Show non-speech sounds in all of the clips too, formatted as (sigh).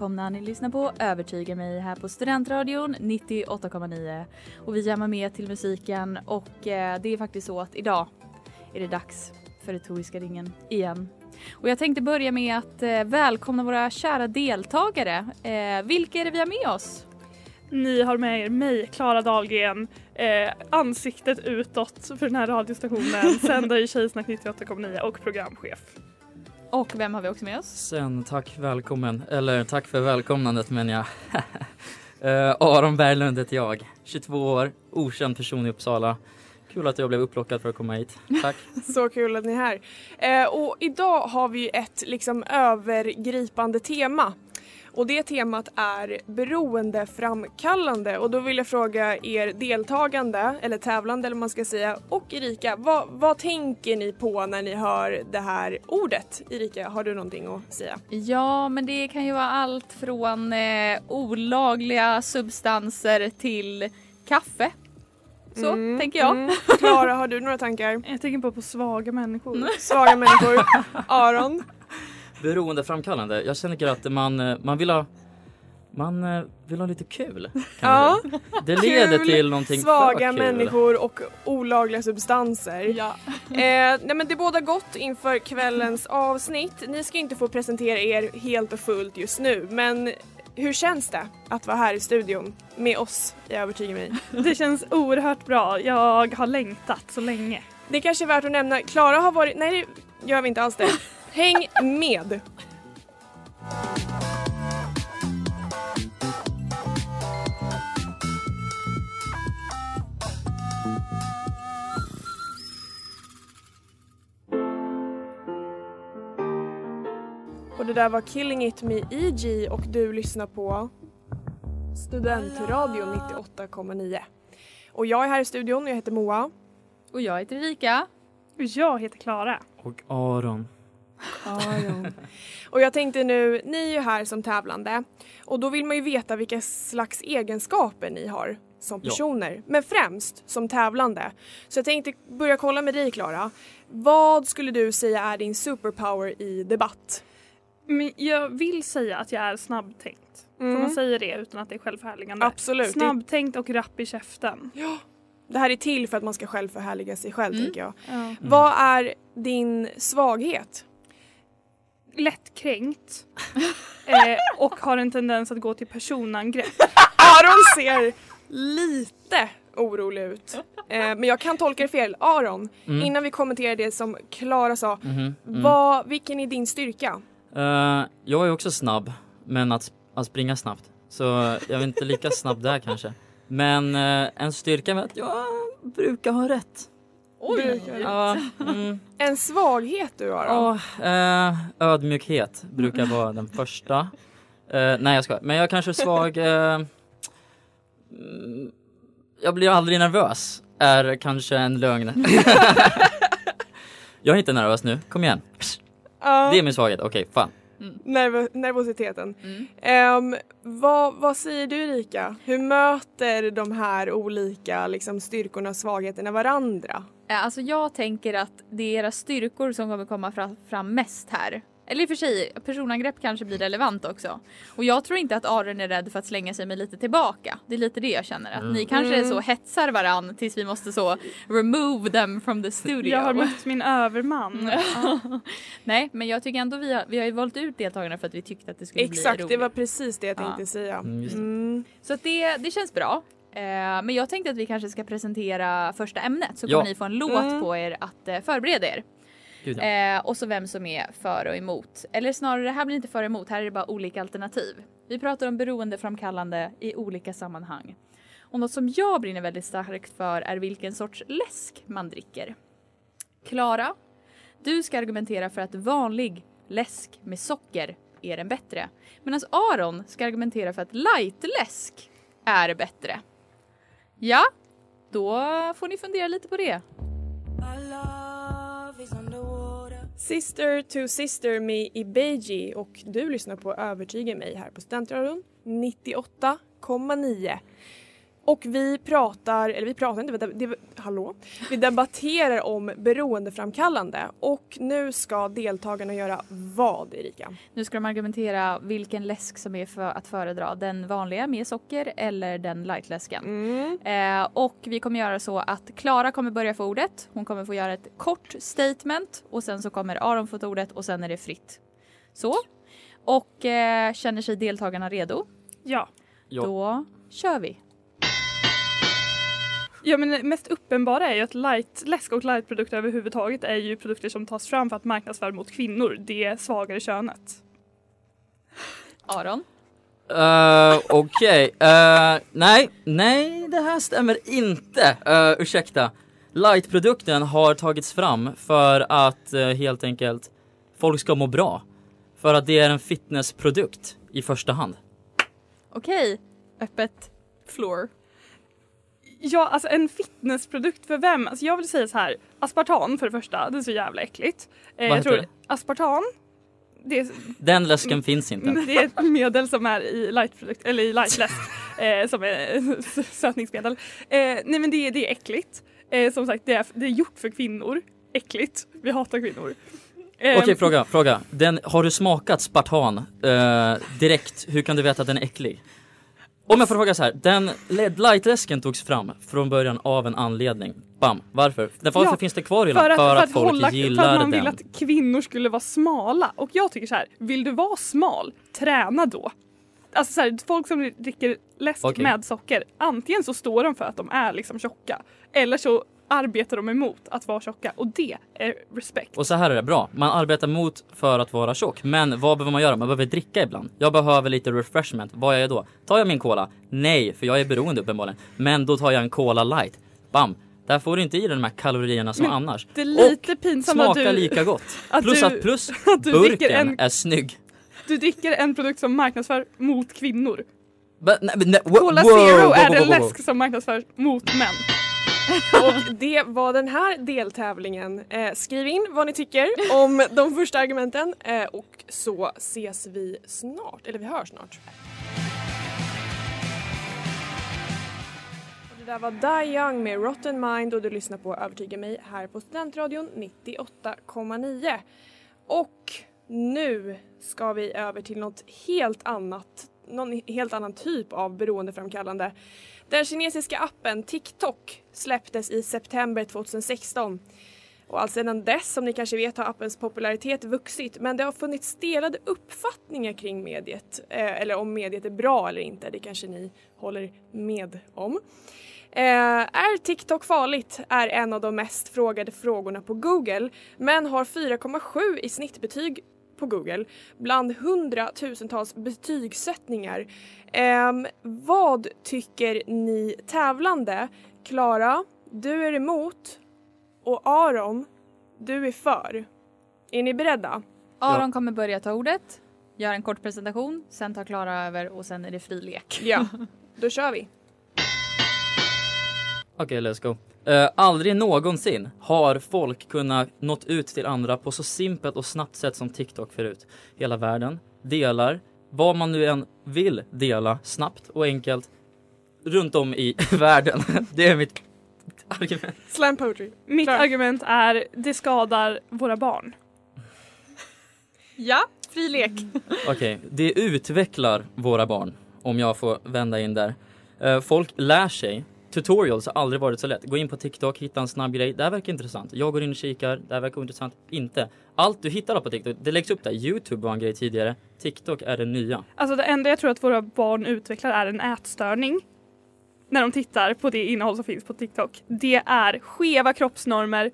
Välkomna. Ni lyssnar på Övertyga mig här på Studentradion 98,9. Och vi jammar med till musiken och eh, det är faktiskt så att idag är det dags för Retoriska ringen igen. Och jag tänkte börja med att eh, välkomna våra kära deltagare. Eh, vilka är det vi har med oss? Ni har med er mig, Klara Dahlgren, eh, ansiktet utåt för den här radiostationen, (laughs) sändare i Tjejsnack 98,9 och programchef. Och vem har vi också med oss? Sen tack välkommen, eller tack för välkomnandet men jag. (laughs) uh, Aron Berglund heter jag, 22 år, okänd person i Uppsala. Kul att jag blev upplockad för att komma hit. Tack. (laughs) Så kul att ni är här. Eh, och idag har vi ett liksom övergripande tema. Och det temat är beroendeframkallande och då vill jag fråga er deltagande, eller tävlande eller man ska säga, och Erika, vad, vad tänker ni på när ni hör det här ordet? Erika, har du någonting att säga? Ja, men det kan ju vara allt från eh, olagliga substanser till kaffe. Så Mm, tänker jag. mm. Klara, har du några tankar? Jag tänker bara på svaga människor. Svaga människor. (laughs) Aron? Beroendeframkallande. Jag känner att man, eh, man vill ha man eh, vill ha lite kul. Ja. Det leder Kul, till någonting svaga människor och olagliga substanser. Ja. Eh, nej men det båda gott inför kvällens avsnitt. Ni ska inte få presentera er helt och fullt just nu men hur känns det att vara här i studion med oss i Övertyga mig? Det känns oerhört bra. Jag har längtat så länge. Det kanske är värt att nämna, Klara har varit, nej det gör vi inte alls det. Häng med! Och det där var Killing It med EG och du lyssnar på Studentradion 98,9. Och jag är här i studion, jag heter Moa. Och jag heter Erika. Och jag heter Klara. Och Aron. (laughs) Och jag tänkte nu, ni är ju här som tävlande och då vill man ju veta vilka slags egenskaper ni har som Ja. personer, men främst som tävlande. Så jag tänkte börja kolla med dig Klara. Vad skulle du säga är din superpower i debatt? Men jag vill säga att jag är snabbtänkt. Får Mm. man säga det utan att det är självförhärligande? Absolut. Snabbtänkt och rapp i käften. Det här är till för att man ska själv förhärliga sig själv Mm. tänker jag. Ja. Vad är din svaghet? Lättkränkt. (laughs) eh, och har en tendens att gå till personangrepp. (laughs) Aron ser lite orolig ut. Eh, men jag kan tolka det fel. Aron, Mm. innan vi kommenterar det som Klara sa, Mhm, mm. vad, vilken är din styrka? Eh, jag är också snabb, men att, att springa snabbt. Så jag är inte lika snabb där kanske. Men eh, en styrka med att jag brukar ha rätt. Du? Ja, mm, En svaghet du har då? ja, eh, ödmjukhet brukar vara den första. Eh, nej jag ska. Men jag kanske är svag. eh, mm, jag blir aldrig nervös. Är kanske en lögn. (laughs) jag är inte nervös nu. Kom igen. Ja. Det är min svaghet. Okej, fan. Mm. nerv- nervositeten. Mm. Ehm, vad, vad säger du Erika? Hur möter de här olika liksom, styrkorna och svagheterna varandra? Eh, Alltså jag tänker att det är era styrkor som kommer komma fra- fram mest här. Eller i och för sig, personangrepp kanske blir relevant också. Och jag tror inte att Aron är rädd för att slänga sig med lite tillbaka. Det är lite det jag känner. Att Mm. ni kanske Mm. så hetsar varann tills vi måste så remove them from the studio. Jag har mött min överman. (laughs) Ja. Nej, men jag tycker ändå vi har, vi har ju valt ut deltagarna för att vi tyckte att det skulle bli Exakt, roligt. det var precis det jag Ja. tänkte säga. Mm. Mm. Så att det, det känns bra. Eh, men jag tänkte att vi kanske ska presentera första ämnet så Ja. kommer ni få en låt Mm. på er att eh, förbereda er. Eh, och så vem som är för och emot. Eller snarare, här blir inte för och emot, här är det bara olika alternativ. Vi pratar om beroendeframkallande i olika sammanhang. Och något som jag brinner väldigt starkt för är vilken sorts läsk man dricker. Klara, du ska argumentera för att vanlig läsk med socker är den bättre. Medan Aron ska argumentera för att lightläsk är bättre. Ja, då får ni fundera lite på det. Sister to sister med Ibeji och du lyssnar på Övertyga mig här på Studentradion 98,9. Och vi pratar, eller vi pratar inte, vi, det, hallå? Vi debatterar om beroendeframkallande och nu ska deltagarna göra vad Erika? Nu ska de argumentera vilken läsk som är för att föredra. Den vanliga med socker eller den lightläsken. Mm. Eh, och vi kommer göra så att Klara kommer börja få ordet. Hon kommer få göra ett kort statement och sen så kommer Aron få ordet och sen är det fritt. Så. Och eh, känner sig deltagarna redo? ja. Ja. Då kör vi. Ja men det mest uppenbara är ju att light, läsk och lightprodukter överhuvudtaget är ju produkter som tas fram för att marknadsföra mot kvinnor, det svagare könet. Aron. Uh, Okej, Eh, nej, nej det här stämmer inte. Uh, ursäkta. Lightprodukten har tagits fram för att eh, helt enkelt folk ska må bra. För att det är en fitnessprodukt i första hand. Okej. Öppet floor. Ja, alltså en fitnessprodukt för vem? Alltså jag vill säga så här, aspartam för det första, det är så jävla äckligt. Eh, Vad jag tror heter Aspartam, det är, Den läsken finns inte. (laughs) det är ett medel som är i lightprodukt, eller i lightläsk, (laughs) eh, som är (laughs) sötningsmedel. Eh, nej men det, är- det är äckligt. Eh, som sagt, det är, det är gjort för kvinnor. Äckligt. Vi hatar kvinnor. Eh, Okej, fråga, fråga. Den, har du smakat spartan eh, direkt? Hur kan du veta att den är äcklig? Om jag får fråga så här, den LED lightläsken togs fram från början av en anledning. Bam, varför? Varför Ja, finns det kvar i för att, För, för att, folk hålla, gillar för att man den. vill att kvinnor skulle vara smala. Och jag tycker så här, vill du vara smal, träna då. Alltså så här, folk som dricker läsk Okej. med socker, antingen så står de för att de är liksom tjocka eller så arbetar de emot att vara tjocka och det är respekt. Och så här är det, bra. Man arbetar mot för att vara tjock. Men vad behöver man göra? Man behöver dricka ibland. Jag behöver lite refreshment. Vad gör jag då? Tar jag min cola? Nej, för jag är beroende uppenbarligen. Men då tar jag en cola light. Bam! Där får du inte i dig de här kalorierna som Men annars. det är lite pinsamt att Smakar du, lika gott. (laughs) att plus du- att plus (laughs) att du burken en, är snygg. du dricker en produkt som marknadsför mot kvinnor. But, nej, wo- Cola Zero är den läsk som marknadsförs mot män. (laughs) Och det var den här deltävlingen. Eh, skriv in vad ni tycker om de första argumenten eh, och så ses vi snart, eller vi hörs snart. Och Det där var Die Young med Rotten Mind och du lyssnar på Övertyga mig här på Studentradion 98,9. Och nu ska vi över till något helt annat, någon helt annan typ av beroendeframkallande. Den kinesiska appen TikTok släpptes i september 2016. Och alltsedan dess, som ni kanske vet, har appens popularitet vuxit men det har funnits delade uppfattningar kring mediet. Eh, eller om mediet är bra eller inte, det kanske ni håller med om. Eh, är TikTok farligt? är en av de mest frågade frågorna på Google men har 4,7 i snittbetyg på Google bland hundratusentals betygssättningar. Ehm, vad tycker ni tävlande? Klara, du är emot och Aron, du är för. Är ni beredda? Aron kommer börja ta ordet, göra en kort presentation, sen tar Klara över och sen är det fri lek. Ja, (laughs) då kör vi. Okej, let's go. Eh, aldrig någonsin har folk kunnat nått ut till andra på så simpelt och snabbt sätt som TikTok förut. Hela världen delar vad man nu än vill dela snabbt och enkelt runt om i (laughs) världen. Det är mitt argument. Slam poetry. Mitt Klar. argument är det skadar våra barn. Ja, fri lek. (laughs) Okej, det utvecklar våra barn om jag får vända in där. Eh, folk lär sig. Tutorials har aldrig varit så lätt. Gå in på TikTok, hitta en snabb grej. Det här verkar intressant. Jag går in och kikar. Det här verkar intressant. Inte. Allt du hittar på TikTok, det läggs upp där. Youtube var en grej tidigare. TikTok är det nya. Alltså det enda jag tror att våra barn utvecklar är en ätstörning. När de tittar på det innehåll som finns på TikTok. Det är skeva kroppsnormer,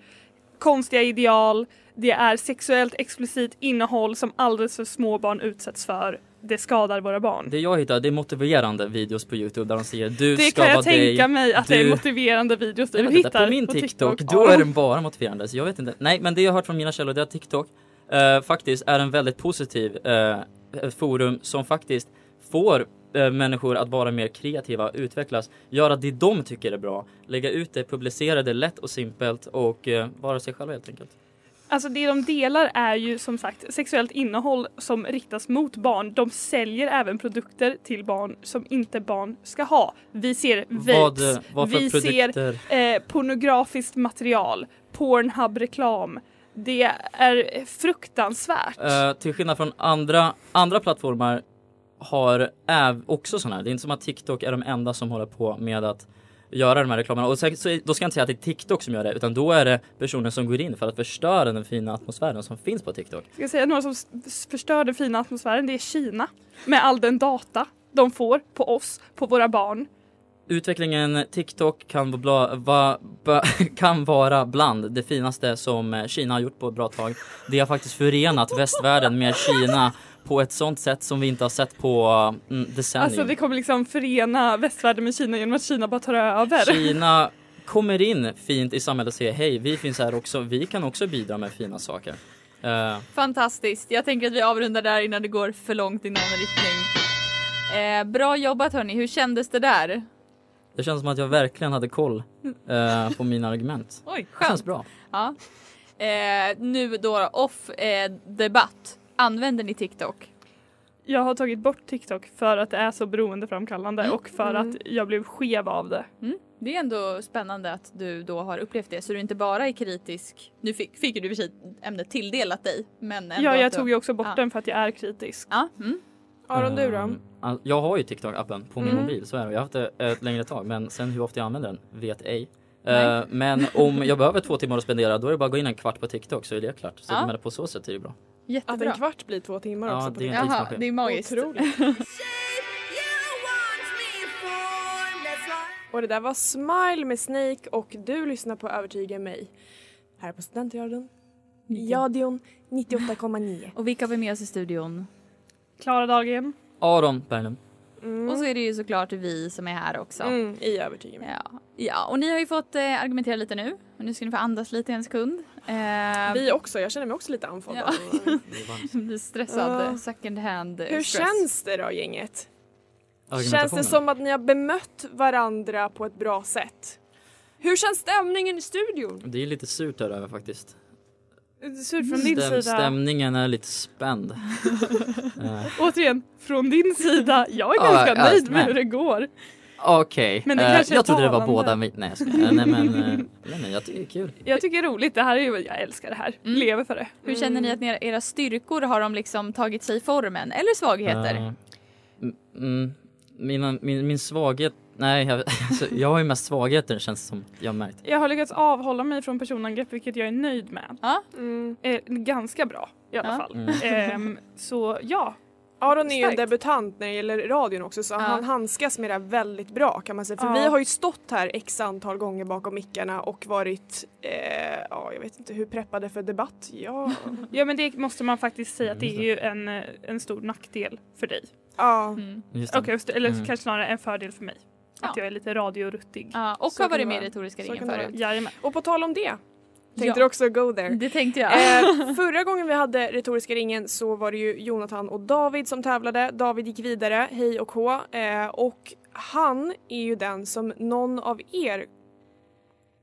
konstiga ideal, det är sexuellt explicit innehåll som alldeles för små barn utsätts för. Det skadar våra barn. Det jag hittar, det är motiverande videos på Youtube där de säger du Det ska kan jag vara dig. tänka mig att det är du- motiverande videos Jag du inte, hittar på min på TikTok, TikTok. då är den bara motiverande. Så jag vet inte. Nej, men det jag har hört från mina källor det är att TikTok eh, faktiskt är en väldigt positiv eh, ett forum som faktiskt får eh, människor att vara mer kreativa, utvecklas, göra det de tycker är bra, lägga ut det, publicera det lätt och simpelt och eh, vara sig själva helt enkelt. Alltså det de delar är ju som sagt sexuellt innehåll som riktas mot barn. De säljer även produkter till barn som inte barn ska ha. Vi ser vapes, eh, vad för vi produkter? ser eh, pornografiskt material, Pornhub-reklam. Det är fruktansvärt. Eh, till skillnad från andra, andra plattformar har också sådana här. Det är inte som att TikTok är de enda som håller på med att göra de här reklamerna. Och så, då ska jag inte säga att det är TikTok som gör det, utan då är det personer som går in för att förstöra den fina atmosfären som finns på TikTok. Ska jag säga några som förstör den fina atmosfären? Det är Kina. Med all den data de får på oss, på våra barn. Utvecklingen TikTok kan, bla, va, ba, (laughs) kan vara bland det finaste som eh, Kina har gjort på ett bra tag. Det har faktiskt förenat västvärlden med Kina på ett sånt sätt som vi inte har sett på mm, decennier. Alltså det kommer liksom förena västvärlden med Kina genom att Kina bara tar över. Kina kommer in fint i samhället och säger hej, vi finns här också, vi kan också bidra med fina saker. Eh, Fantastiskt. Jag tänker att vi avrundar där innan det går för långt i någon riktning. Eh, bra jobbat hörni, hur kändes det där? det känns som att jag verkligen hade koll eh, på mina (laughs) argument. Oj, Det känns skönt. bra. Ja. Eh, nu då off eh, debatt. Använder ni TikTok? Jag har tagit bort TikTok för att det är så beroendeframkallande Mm. och för Mm. att jag blev skev av det. Mm. Det är ändå spännande att du då har upplevt det så du inte bara är kritisk. Nu fick, fick du i och för sig ämnet tilldelat dig. Men Ja, jag du... tog ju också bort Ja. den för att jag är kritisk. Ja, mm. Aron, du då? Ehm, Jag har ju TikTok-appen på min Mm. mobil, så är det. Jag har haft det ett längre tag, men sen hur ofta jag använder den vet ej. Nej. Eh, men om jag behöver två timmar att spendera, då är det bara att gå in en kvart på TikTok så är det klart. Så Ja. på så sätt är det bra. Att jättebra. en kvart blir två timmar Ja, också. Det är en Jaha, det är magiskt. Otroligt. (laughs) Och det där var Smile med Snake och du lyssnar på Övertyga mig. Här på Studentradion. Radion 98,9. Och vilka har vi med oss i studion? Klara Dahlgren. Aron Berglund. Mm. Och så är det ju såklart vi som är här också. Mm, I Övertyga mig. Ja. ja, och ni har ju fått eh, argumentera lite nu. Och nu ska ni få andas lite en sekund. Eh, Vi också, jag känner mig också lite andfådd. Ja. (laughs) (laughs) blir stressad, Ja. second hand eh, Hur stress. känns det då gänget? Känns det som att ni har bemött varandra på ett bra sätt? Hur känns stämningen i studion? Det är lite surt där över faktiskt. Surt från din Stäm, sida. stämningen är lite spänd. (laughs) Eh, Återigen, från din sida. Jag är ganska ja, nöjd med men- hur det går. Okej, Men det Eh, är jag trodde det var båda mitt. Nej jag skojar. Nej men, eh, (laughs) nej, jag tycker det är kul. Jag tycker det är roligt. Det här är ju, jag älskar det här. Mm. Lever för det. Hur känner ni att era, era styrkor har de liksom tagit sig formen? Eller svagheter? Mm, mm, mina, min, min svaghet, nej jag, (laughs) alltså, jag har ju mest svagheter känns som jag har märkt. Jag har lyckats avhålla mig från personangrepp vilket jag är nöjd med. Ja, Mm. Eh, ganska bra i alla Ja. fall. Mm. Ehm, så ja, Aron är ju en debutant när det gäller radion också så Ja. han handskas med det väldigt bra kan man säga. För Ja. vi har ju stått här x antal gånger bakom mickarna och varit, eh, ja jag vet inte hur preppade för debatt. Ja, (laughs) ja men det måste man faktiskt säga att det Just är ju en, eh, en stor nackdel för dig. ja. mm. Just st- eller Mm. kanske snarare en fördel för mig. Ja. Att jag är lite radioruttig. ja och Så har varit med i retoriska ringen förut. Jajamän. Och på tal om det, tänkte Ja. du också go there. Det tänkte jag. Eh, (laughs) förra gången vi hade retoriska ringen så var det ju Jonathan och David som tävlade. David gick vidare, hej och hå. Eh, och han är ju den som någon av er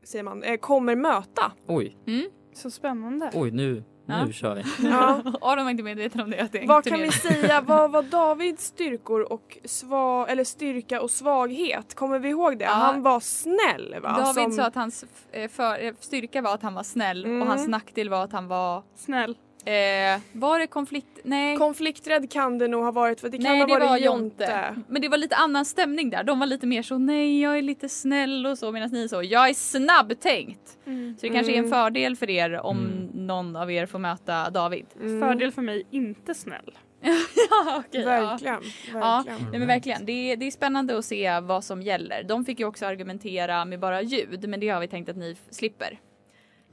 säger man, eh, kommer möta. Oj, Mm. Så spännande. oj nu, nu Ja. kör vi. Ja. (laughs) Aron var inte medveten om det. Det Vad kan vi säga, (laughs) vad var Davids styrkor och sva, eller styrka och svaghet? Kommer vi ihåg det? Ja. Han var snäll va? David Som- sa att hans eh, för, eh, styrka var att han var snäll Mm. och hans nackdel var att han var... Snäll. Eh, var det konflikt? Nej. Konflikträdd kan det nog ha varit för det kan Nej ha det varit var Jonte. Jonte. Men det var lite annan stämning där. De var lite mer så nej jag är lite snäll och så medan ni är så jag är snabbtänkt. Så det kanske är en Mm. fördel för er om Mm. någon av er får möta David. Mm. Fördel för mig, inte snäll. (laughs) ja, ja. Verkligen. Ja, verkligen. nej men verkligen. Det är, det är spännande att se vad som gäller. De fick ju också argumentera med bara ljud men det har vi tänkt att ni slipper.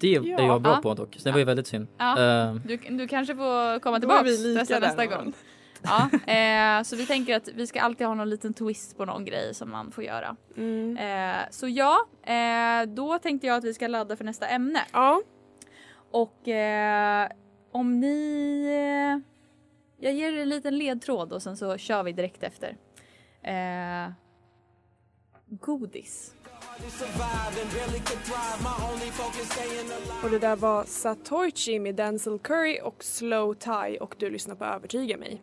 Det är Ja. jag bra Ja. på dock, så det var ju väldigt synd. Ja. Eh, Du, du kanske får komma lika nästa, gång. (laughs) Ja, eh, så vi tänker att vi ska alltid ha någon liten twist på någon grej som man får göra. Mm. Eh, så ja, eh, då tänkte jag att vi ska ladda för nästa ämne. Ja, Och eh, om ni... Eh, jag ger er en liten ledtråd och sen så kör vi direkt efter. Eh, godis. Och det där var Satoichi med Denzel Curry och Slow Tie och du lyssnar på Övertyga mig.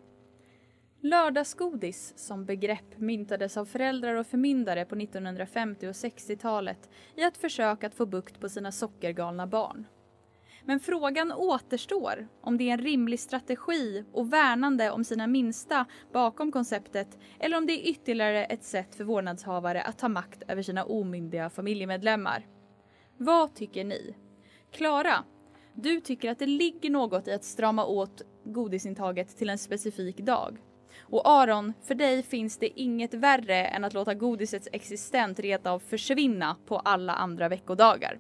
Lördagsgodis som begrepp myntades av föräldrar och förmyndare på 1950 och 60-talet i ett försök att få bukt på sina sockergalna barn. Men frågan återstår om det är en rimlig strategi och värnande om sina minsta bakom konceptet eller om det är ytterligare ett sätt för vårdnadshavare att ta makt över sina omyndiga familjemedlemmar. Vad tycker ni? Klara, du tycker att det ligger något i att strama åt godisintaget till en specifik dag. Och Aron, för dig finns det inget värre än att låta godisets existent reta av försvinna på alla andra veckodagar.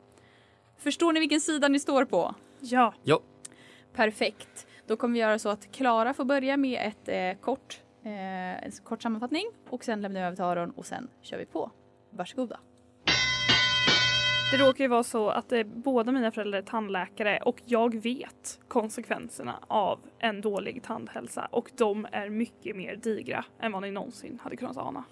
Förstår ni vilken sida ni står på? Ja. ja, Perfekt. Då kommer vi göra så att Klara får börja med ett eh, kort, eh, en kort sammanfattning och sen lämnar vi över till Aron och sen kör vi på. Varsågoda. Det råkar ju vara så att eh, båda mina föräldrar är tandläkare och jag vet konsekvenserna av en dålig tandhälsa och de är mycket mer digra än vad ni någonsin hade kunnat ana.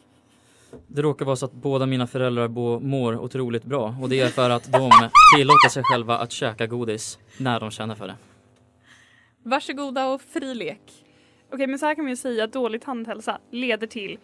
Det råkar vara så att båda mina föräldrar bo, mår otroligt bra och det är för att de (laughs) tillåter sig själva att käka godis när de känner för det. Varsågoda och fri lek. Okej, men så här kan man ju säga att dålig tandhälsa leder till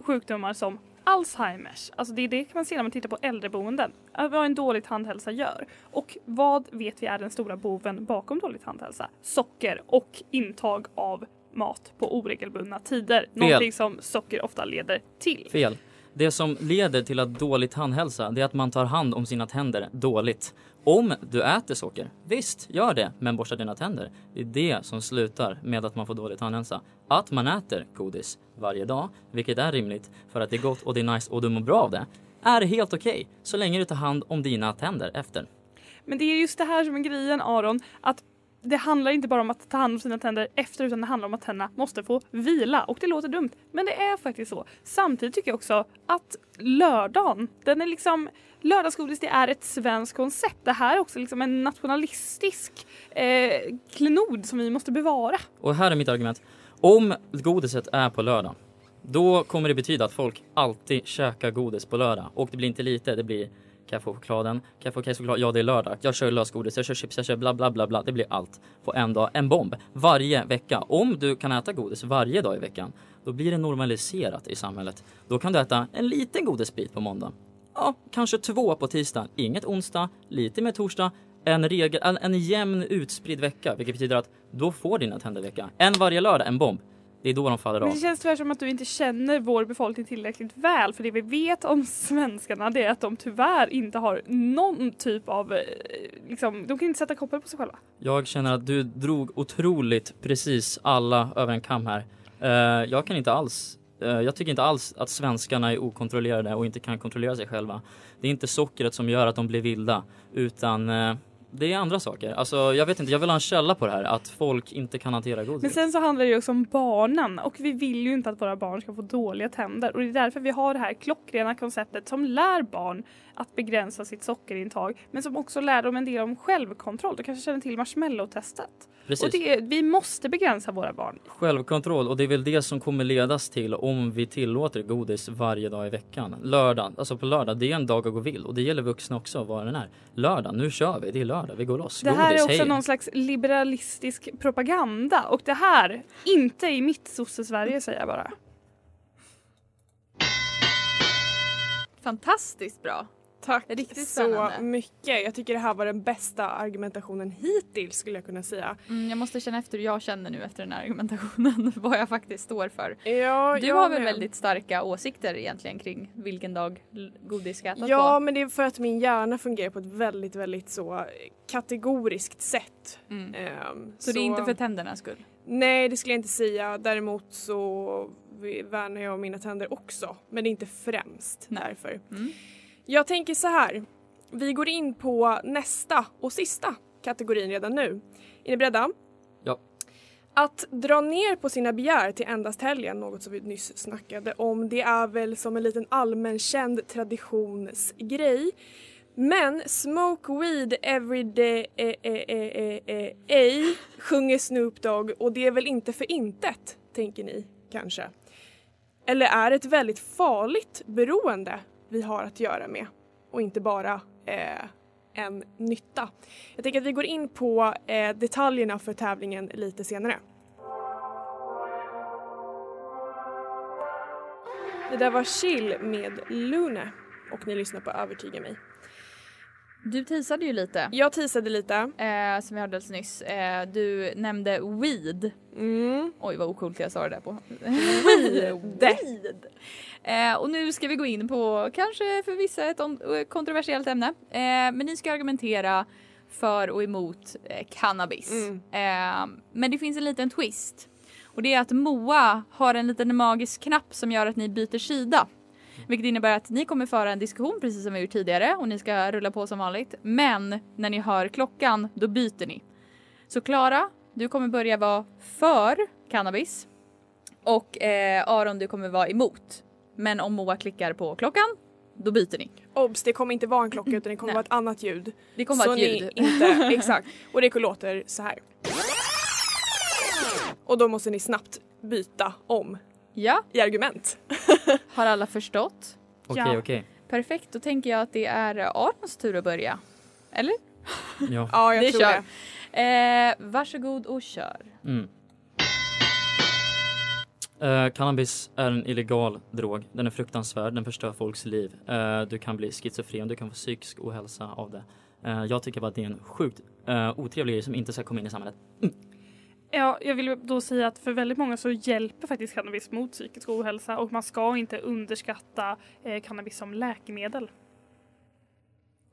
sjukdomar som Alzheimers. Alltså det är det kan man se när man tittar på äldreboenden. Vad en dålig tandhälsa gör. Och vad vet vi är den stora boven bakom dålig tandhälsa? Socker och intag av mat på oregelbundna tider. Någonting som socker ofta leder till. Fel. Det som leder till att dålig tandhälsa, det är att man tar hand om sina tänder dåligt. Om du äter socker, visst, gör det, men borsta dina tänder. Det är det som slutar med att man får dålig tandhälsa. Att man äter godis varje dag, vilket är rimligt för att det är gott och det är nice och du mår bra av det, är helt okej så länge du tar hand om dina tänder efter. Men det är just det här som är grejen Aron, att det handlar inte bara om att ta hand om sina tänder efter utan det handlar om att tänderna måste få vila och det låter dumt men det är faktiskt så. Samtidigt tycker jag också att lördagen, den är liksom lördagsgodis det är ett svenskt koncept. Det här är också liksom en nationalistisk eh, klenod som vi måste bevara. Och här är mitt argument. Om godiset är på lördag, då kommer det betyda att folk alltid käkar godis på lördag. Och det blir inte lite, det blir kan jag få chokladen? Kan jag få kexchoklad? Ja, det är lördag. Jag kör lösgodis, jag kör chips, jag kör bla bla bla bla. Det blir allt på en dag. En bomb varje vecka. Om du kan äta godis varje dag i veckan, då blir det normaliserat i samhället. Då kan du äta en liten godisbit på måndag. Ja, kanske två på tisdag. Inget onsdag, lite mer torsdag. En, regel, en, en jämn utspridd vecka, vilket betyder att då får dina tänder vecka. En varje lördag, en bomb. Det är då de faller Men av. det känns tyvärr som att du inte känner vår befolkning tillräckligt väl för det vi vet om (laughs) svenskarna det är att de tyvärr inte har någon typ av, eh, liksom, de kan inte sätta koppel på sig själva. Jag känner att du drog otroligt precis alla över en kam här. Eh, jag kan inte alls, eh, jag tycker inte alls att svenskarna är okontrollerade och inte kan kontrollera sig själva. Det är inte sockret som gör att de blir vilda, utan eh, det är andra saker. Alltså jag vet inte, jag vill ha en källa på det här att folk inte kan hantera godis. Men sen så handlar det ju också om barnen och vi vill ju inte att våra barn ska få dåliga tänder och det är därför vi har det här klockrena konceptet som lär barn att begränsa sitt sockerintag men som också lär dem en del om självkontroll. Du kanske känner till marshmallow-testet? Precis. Och det, vi måste begränsa våra barn. Självkontroll och det är väl det som kommer ledas till om vi tillåter godis varje dag i veckan. Lördag, alltså på lördag, det är en dag att gå vill och det gäller vuxna också vad den är. Lördag, nu kör vi, det är lördag, vi går loss. Det här godis, är också hej. någon slags liberalistisk propaganda och det här, inte i mitt sosse-Sverige säger jag bara. Fantastiskt bra. Tack Riktigt så spännande. mycket. Jag tycker det här var den bästa argumentationen hittills skulle jag kunna säga. Mm, jag måste känna efter hur jag känner nu efter den här argumentationen, (laughs) vad jag faktiskt står för. Ja, Du har väl med. väldigt starka åsikter egentligen kring vilken dag godis ska ätas Ja, på? men det är för att min hjärna fungerar på ett väldigt, väldigt så kategoriskt sätt. Mm. Ehm, Så, det är inte för tändernas skull? Nej, det skulle jag inte säga. Däremot så värnar jag om mina tänder också. Men det är inte främst Nej. därför. Mm. Jag tänker så här. Vi går in på nästa och sista kategorin redan nu. Är ni beredda? Ja. Att dra ner på sina begär till endast helgen, något som vi nyss snackade om, det är väl som en liten allmänkänd traditionsgrej. Men Smoke Weed Every Day eh, eh, eh, eh, eh, sjunger Snoop Dogg och det är väl inte för intet, tänker ni kanske? Eller är det ett väldigt farligt beroende vi har att göra med och inte bara eh, en nytta? Jag tänker att vi går in på eh, detaljerna för tävlingen lite senare. Det där var Chill med Lune och ni lyssnar på Övertyga mig. Du teasade ju lite, Jag teasade lite. eh, som vi hörde alldeles nyss. Eh, du nämnde weed. Mm. Oj vad ocoolt jag sa det där på. Weed. (laughs) Weed. Eh, och nu ska vi gå in på kanske för vissa ett on- kontroversiellt ämne. Eh, men ni ska argumentera för och emot eh, cannabis. Mm. Eh, men det finns en liten twist. Och det är att Moa har en liten magisk knapp som gör att ni byter sida. Vilket innebär att ni kommer föra en diskussion precis som vi gjort tidigare och ni ska rulla på som vanligt. Men när ni hör klockan, då byter ni. Så Klara, du kommer börja vara för cannabis. Och eh, Aron, du kommer vara emot. Men om Moa klickar på klockan, då byter ni. Obs, det kommer inte vara en klocka utan det kommer Nej. vara ett annat ljud. Det kommer vara ett ljud. Inte, (laughs) exakt. Och det låter så här. Och då måste ni snabbt byta om Ja, i argument. (laughs) har alla förstått? Okej, Ja. okej. Perfekt, då tänker jag att det är Arons tur att börja. Eller? Ja. (laughs) Ja, jag Det tror kör. det. Eh, varsågod och kör. Mm. Eh, cannabis är en illegal drog. Den är fruktansvärd, den förstör folks liv. Eh, du kan bli schizofren, du kan få psykisk ohälsa av det. Eh, jag tycker bara att det är en sjukt uh, otrevlig grej som inte ska komma in i samhället. Ja, jag vill då säga att för väldigt många så hjälper faktiskt cannabis mot psykisk ohälsa och man ska inte underskatta eh, cannabis som läkemedel.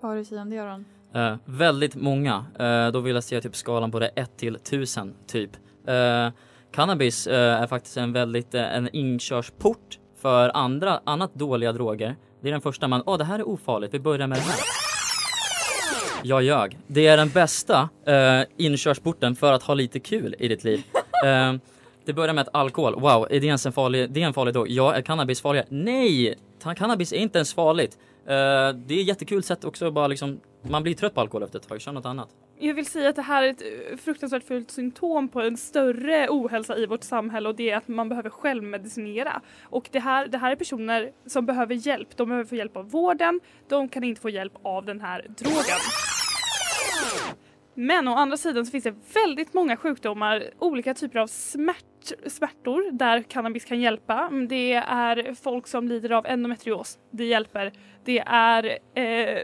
Vad har du att säga om det Aron? Eh, väldigt många. Eh, då vill jag säga typ skalan på det 1 till 1000 typ. Eh, cannabis eh, är faktiskt en väldigt eh, en inkörsport för andra annat dåliga droger. Det är den första man, åh det här är ofarligt, vi börjar med det här. Jag ljög. Det är den bästa eh, inkörsporten för att ha lite kul i ditt liv. (laughs) Eh, det börjar med att alkohol, wow, är det ens en farlig, det är en farlig drog? Ja, är cannabis farligare? Nej! Cannabis är inte ens farligt. Eh, det är ett jättekul sätt också bara liksom, man blir trött på alkohol efter ett tag, kör något annat. Jag vill säga att det här är ett eh, fruktansvärt fult symptom på en större ohälsa i vårt samhälle och det är att man behöver självmedicinera. Och det här, det här är personer som behöver hjälp. De behöver få hjälp av vården, de kan inte få hjälp av den här drogen. Men å andra sidan så finns det väldigt många sjukdomar, olika typer av smärt, smärtor där cannabis kan hjälpa. Mm, det är folk som lider av endometrios, det hjälper. Det är eh,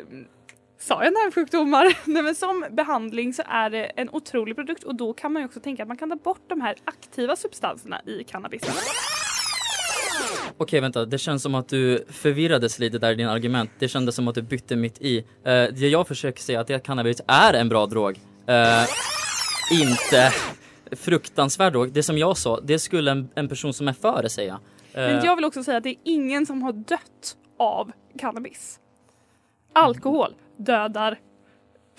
Sa jag nervsjukdomar? (laughs) Nej men som behandling så är det en otrolig produkt och då kan man ju också tänka att man kan ta bort de här aktiva substanserna i cannabis. Okej vänta, det känns som att du förvirrades lite där i dina argument. Det kändes som att du bytte mitt i. Uh, det jag försöker säga är att det cannabis är en bra drog. Uh, inte fruktansvärd drog. Det som jag sa, det skulle en, en person som är för det säga. Uh, Men jag vill också säga att det är ingen som har dött av cannabis. Alkohol dödar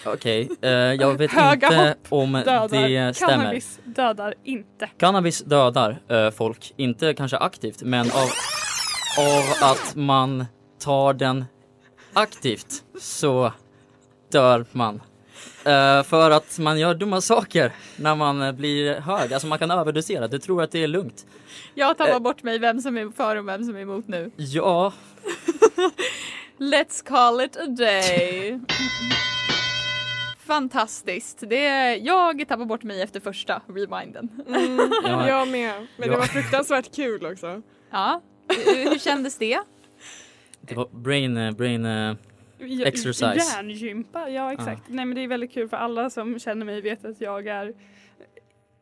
Okej, eh, jag vet Höga inte om Dödar. det stämmer. Cannabis dödar inte. Cannabis dödar eh, folk, inte kanske aktivt, men av, av att man tar den aktivt så dör man. Eh, för att man gör dumma saker när man blir hög, alltså man kan överdosera, du tror att det är lugnt. Jag tappar bort mig vem som är för och vem som är emot nu. Ja, (laughs) Let's call it a day. (laughs) Fantastiskt. Det jag tappar bort mig efter första rewinden. Mm, Ja. jag med. Men det Ja. var fruktansvärt kul också. Ja, hur, hur kändes det? det var brain, eh, brain, J- Exercise. Hjärngympa, ja exakt. Nej men det är väldigt kul för alla som känner mig vet att jag är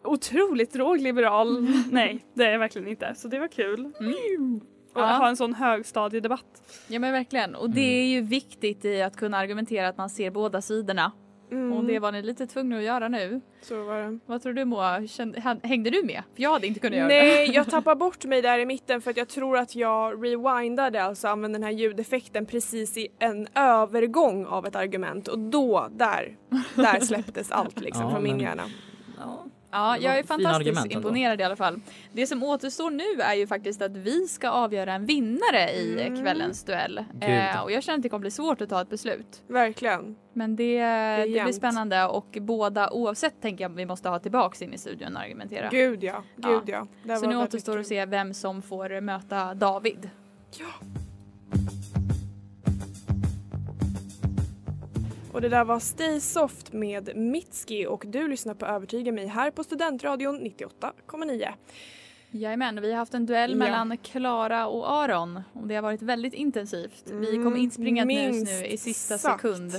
otroligt drogliberal. (laughs) Nej, det är jag verkligen inte. Så det var kul. Mm. Och Ja. ha en sån högstadiedebatt. Ja men verkligen. Och det är ju viktigt i att kunna argumentera att man ser båda sidorna. Mm, Och det var ni lite tvungna att göra nu. Så var det. Vad tror du Moa? Kände- Hängde du med? För jag hade inte kunnat göra det. Nej, jag tappar (laughs) bort mig där i mitten för att jag tror att jag rewindade, alltså använde den här ljudeffekten precis i en övergång av ett argument och då, där, där släpptes allt liksom Ja, från min men- hjärna. ja. Ja, jag är fantastiskt argument ändå. imponerad i alla fall. Det som återstår nu är ju faktiskt att vi ska avgöra en vinnare i Mm. kvällens duell. Eh, och jag känner att det kommer bli svårt att ta ett beslut. Verkligen. Men det, det blir jämnt. spännande och båda oavsett tänker jag vi måste ha tillbaks in i studion och argumentera. Gud ja, gud ja. Det Så nu återstår att se vem som får möta David. Och det där var Stay Soft med Mitski och du lyssnar på Övertyga mig här på Studentradion 98,9. Jajamän, vi har haft en duell Ja. mellan Klara och Aron och det har varit väldigt intensivt. vi kom Mm, inspringat nu, minst nu i sista sagt. sekund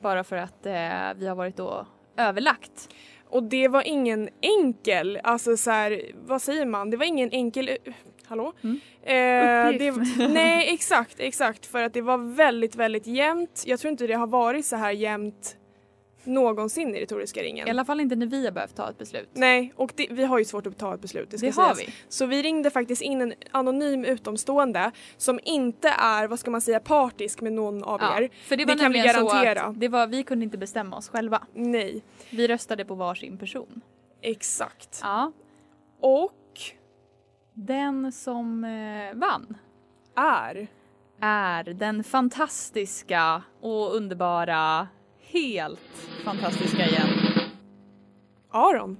bara för att eh, vi har varit då överlagt. Och det var ingen enkel, alltså så här, vad säger man, det var ingen enkel Hallå? Mm. Eh, det, (laughs) nej exakt, exakt för att det var väldigt, väldigt jämnt. Jag tror inte det har varit så här jämnt någonsin i retoriska ringen. I alla fall inte när vi har behövt ta ett beslut. Nej, och det, vi har ju svårt att ta ett beslut. Det, ska det har vi. Så vi ringde faktiskt in en anonym utomstående som inte är, vad ska man säga, partisk med någon av Ja, er. för det var Det kan vi nämligen så garantera. att det var, vi kunde inte bestämma oss själva. Nej, Vi röstade på varsin person. exakt. Ja. Och Den som eh, vann är är den fantastiska och underbara, helt fantastiska igen. Aron.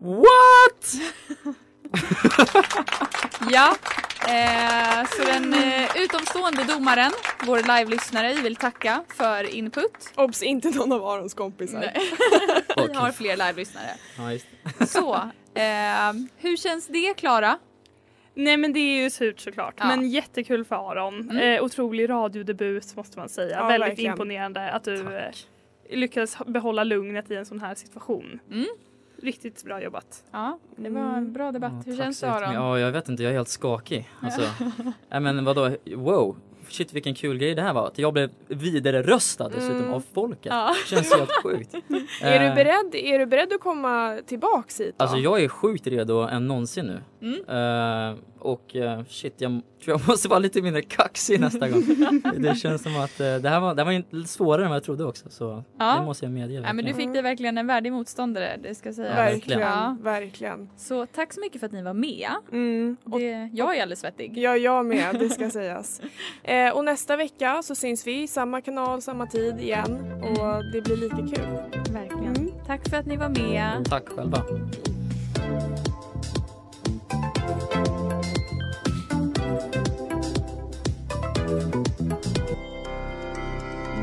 What? (laughs) Ja, eh, så den eh, utomstående domaren, vår live-lyssnare, vi vill tacka för input. Obs, inte någon av Arons kompisar. Nej. (laughs) Vi har fler live-lyssnare. Ja, just. Så, eh, hur känns det Klara? Nej men det är ju surt såklart. Ja. Men jättekul för Aron. Mm. Eh, otrolig radiodebut måste man säga. Ja, Väldigt verkligen. imponerande att du eh, Tack. lyckades behålla lugnet i en sån här situation. Mm. Riktigt bra jobbat. Ja, det var en bra debatt. Ja, hur tack känns det. Aron? Ja, jag vet inte, jag är helt skakig. Alltså, nej men vadå, wow. Shit vilken kul grej det här var. Att jag blev vidare röstad dessutom Mm. av folket. Ja. Känns helt (laughs) sjukt. Är, du Eh, beredd, är du beredd att komma tillbaks hit då? Alltså jag är sjukt redo än någonsin nu. Mm. Eh, och eh, shit, jag tror jag (laughs) måste vara lite mindre kaxig nästa gång. (laughs) det känns som att eh, det här var, det här var svårare än vad jag trodde också. Så Ja. det måste jag medge. Ja, men du fick dig verkligen en värdig motståndare, det ska sägas. verkligen, Ja. verkligen. Så tack så mycket för att ni var med. Mm. Och, Det, jag är alldeles svettig. ja, jag med, det ska (laughs) sägas. Eh, och nästa vecka så syns vi i samma kanal, samma tid igen och det blir lika kul. Verkligen. Mm. Tack för att ni var med. Tack själva.